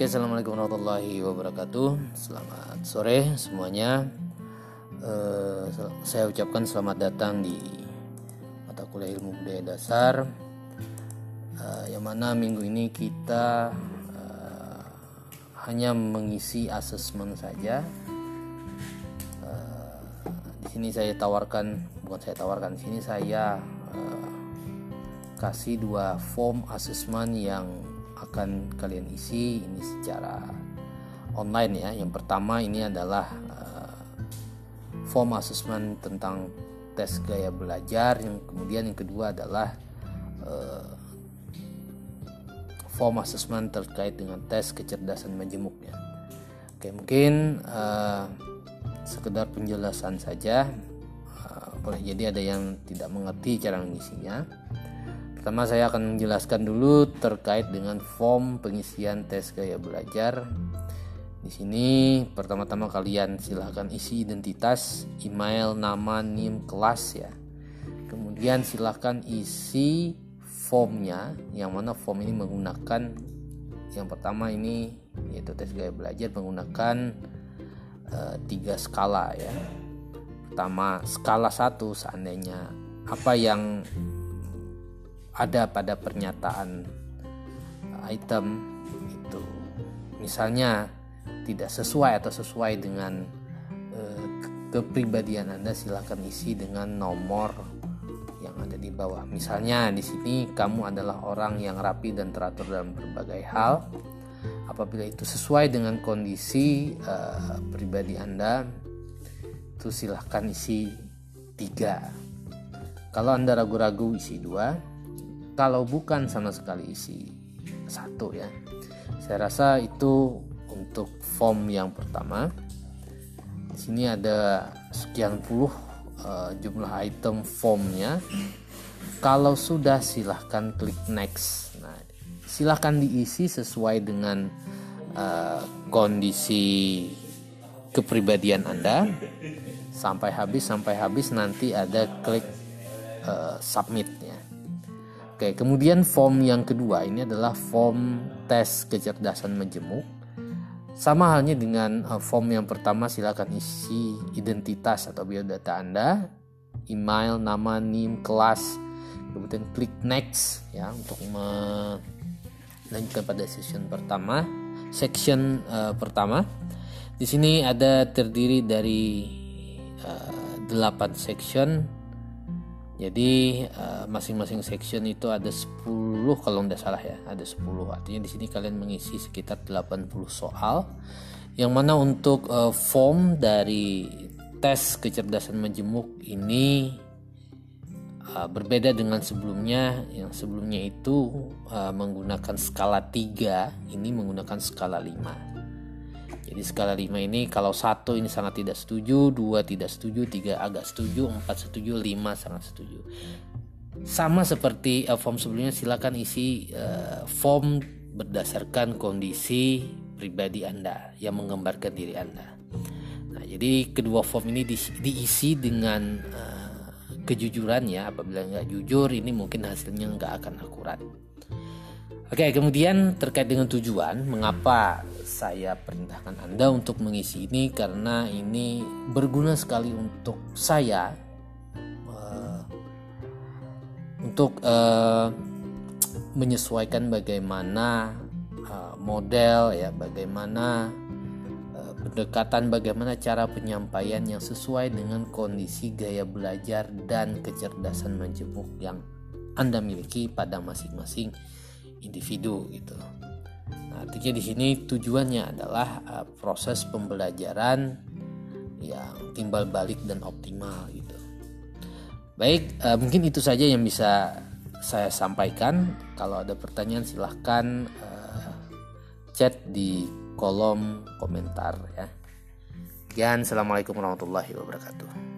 Oke, assalamualaikum warahmatullahi wabarakatuh. Selamat sore semuanya. Uh, saya ucapkan selamat datang di mata kuliah ilmu budaya dasar. Uh, yang mana minggu ini kita uh, hanya mengisi asesmen saja. Uh, di sini saya tawarkan, bukan saya tawarkan, di sini saya uh, kasih dua form asesmen yang akan kalian isi ini secara online ya. Yang pertama ini adalah uh, form assessment tentang tes gaya belajar. Yang kemudian yang kedua adalah uh, form assessment terkait dengan tes kecerdasan majemuknya. Oke, mungkin uh, sekedar penjelasan saja. Uh, jadi ada yang tidak mengerti cara mengisinya. Pertama saya akan menjelaskan dulu terkait dengan form pengisian tes gaya belajar. Di sini pertama-tama kalian silahkan isi identitas, email, nama, NIM, kelas ya. Kemudian silahkan isi formnya, yang mana form ini menggunakan yang pertama ini yaitu tes gaya belajar menggunakan uh, tiga skala ya. Pertama skala satu seandainya apa yang ada pada pernyataan item itu misalnya tidak sesuai atau sesuai dengan uh, kepribadian Anda silakan isi dengan nomor yang ada di bawah. Misalnya di sini kamu adalah orang yang rapi dan teratur dalam berbagai hal. Apabila itu sesuai dengan kondisi uh, pribadi Anda, itu silahkan isi tiga. Kalau Anda ragu-ragu isi dua, kalau bukan sama sekali isi satu ya. Saya rasa itu untuk form yang pertama. Di sini ada sekian puluh uh, jumlah item formnya. Kalau sudah silahkan klik next. Nah silahkan diisi sesuai dengan uh, kondisi kepribadian anda. Sampai habis sampai habis nanti ada klik uh, submit Oke, kemudian form yang kedua ini adalah form tes kecerdasan majemuk. Sama halnya dengan uh, form yang pertama silakan isi identitas atau biodata Anda, email, nama, NIM, kelas, kemudian klik next ya untuk melanjutkan pada session pertama. Section uh, pertama. Di sini ada terdiri dari uh, 8 section jadi eh, masing-masing section itu ada 10 kalau tidak salah ya, ada 10. Artinya di sini kalian mengisi sekitar 80 soal. Yang mana untuk uh, form dari tes kecerdasan majemuk ini uh, berbeda dengan sebelumnya. Yang sebelumnya itu menggunakan skala 3, ini menggunakan skala 5. Jadi skala 5 ini kalau satu ini sangat tidak setuju, dua tidak setuju, tiga agak setuju, empat setuju, lima sangat setuju. Sama seperti uh, form sebelumnya silakan isi uh, form berdasarkan kondisi pribadi Anda yang menggambarkan diri Anda. Nah, jadi kedua form ini di, diisi dengan uh, kejujuran ya. Apabila nggak jujur, ini mungkin hasilnya nggak akan akurat. Oke, kemudian terkait dengan tujuan, mengapa saya perintahkan Anda untuk mengisi ini? Karena ini berguna sekali untuk saya uh, untuk uh, menyesuaikan bagaimana uh, model ya bagaimana uh, pendekatan bagaimana cara penyampaian yang sesuai dengan kondisi gaya belajar dan kecerdasan majemuk yang Anda miliki pada masing-masing individu gitu. Nah, artinya di sini tujuannya adalah uh, proses pembelajaran yang timbal balik dan optimal gitu. Baik, uh, mungkin itu saja yang bisa saya sampaikan. Kalau ada pertanyaan silahkan uh, chat di kolom komentar ya. Dan assalamualaikum warahmatullahi wabarakatuh.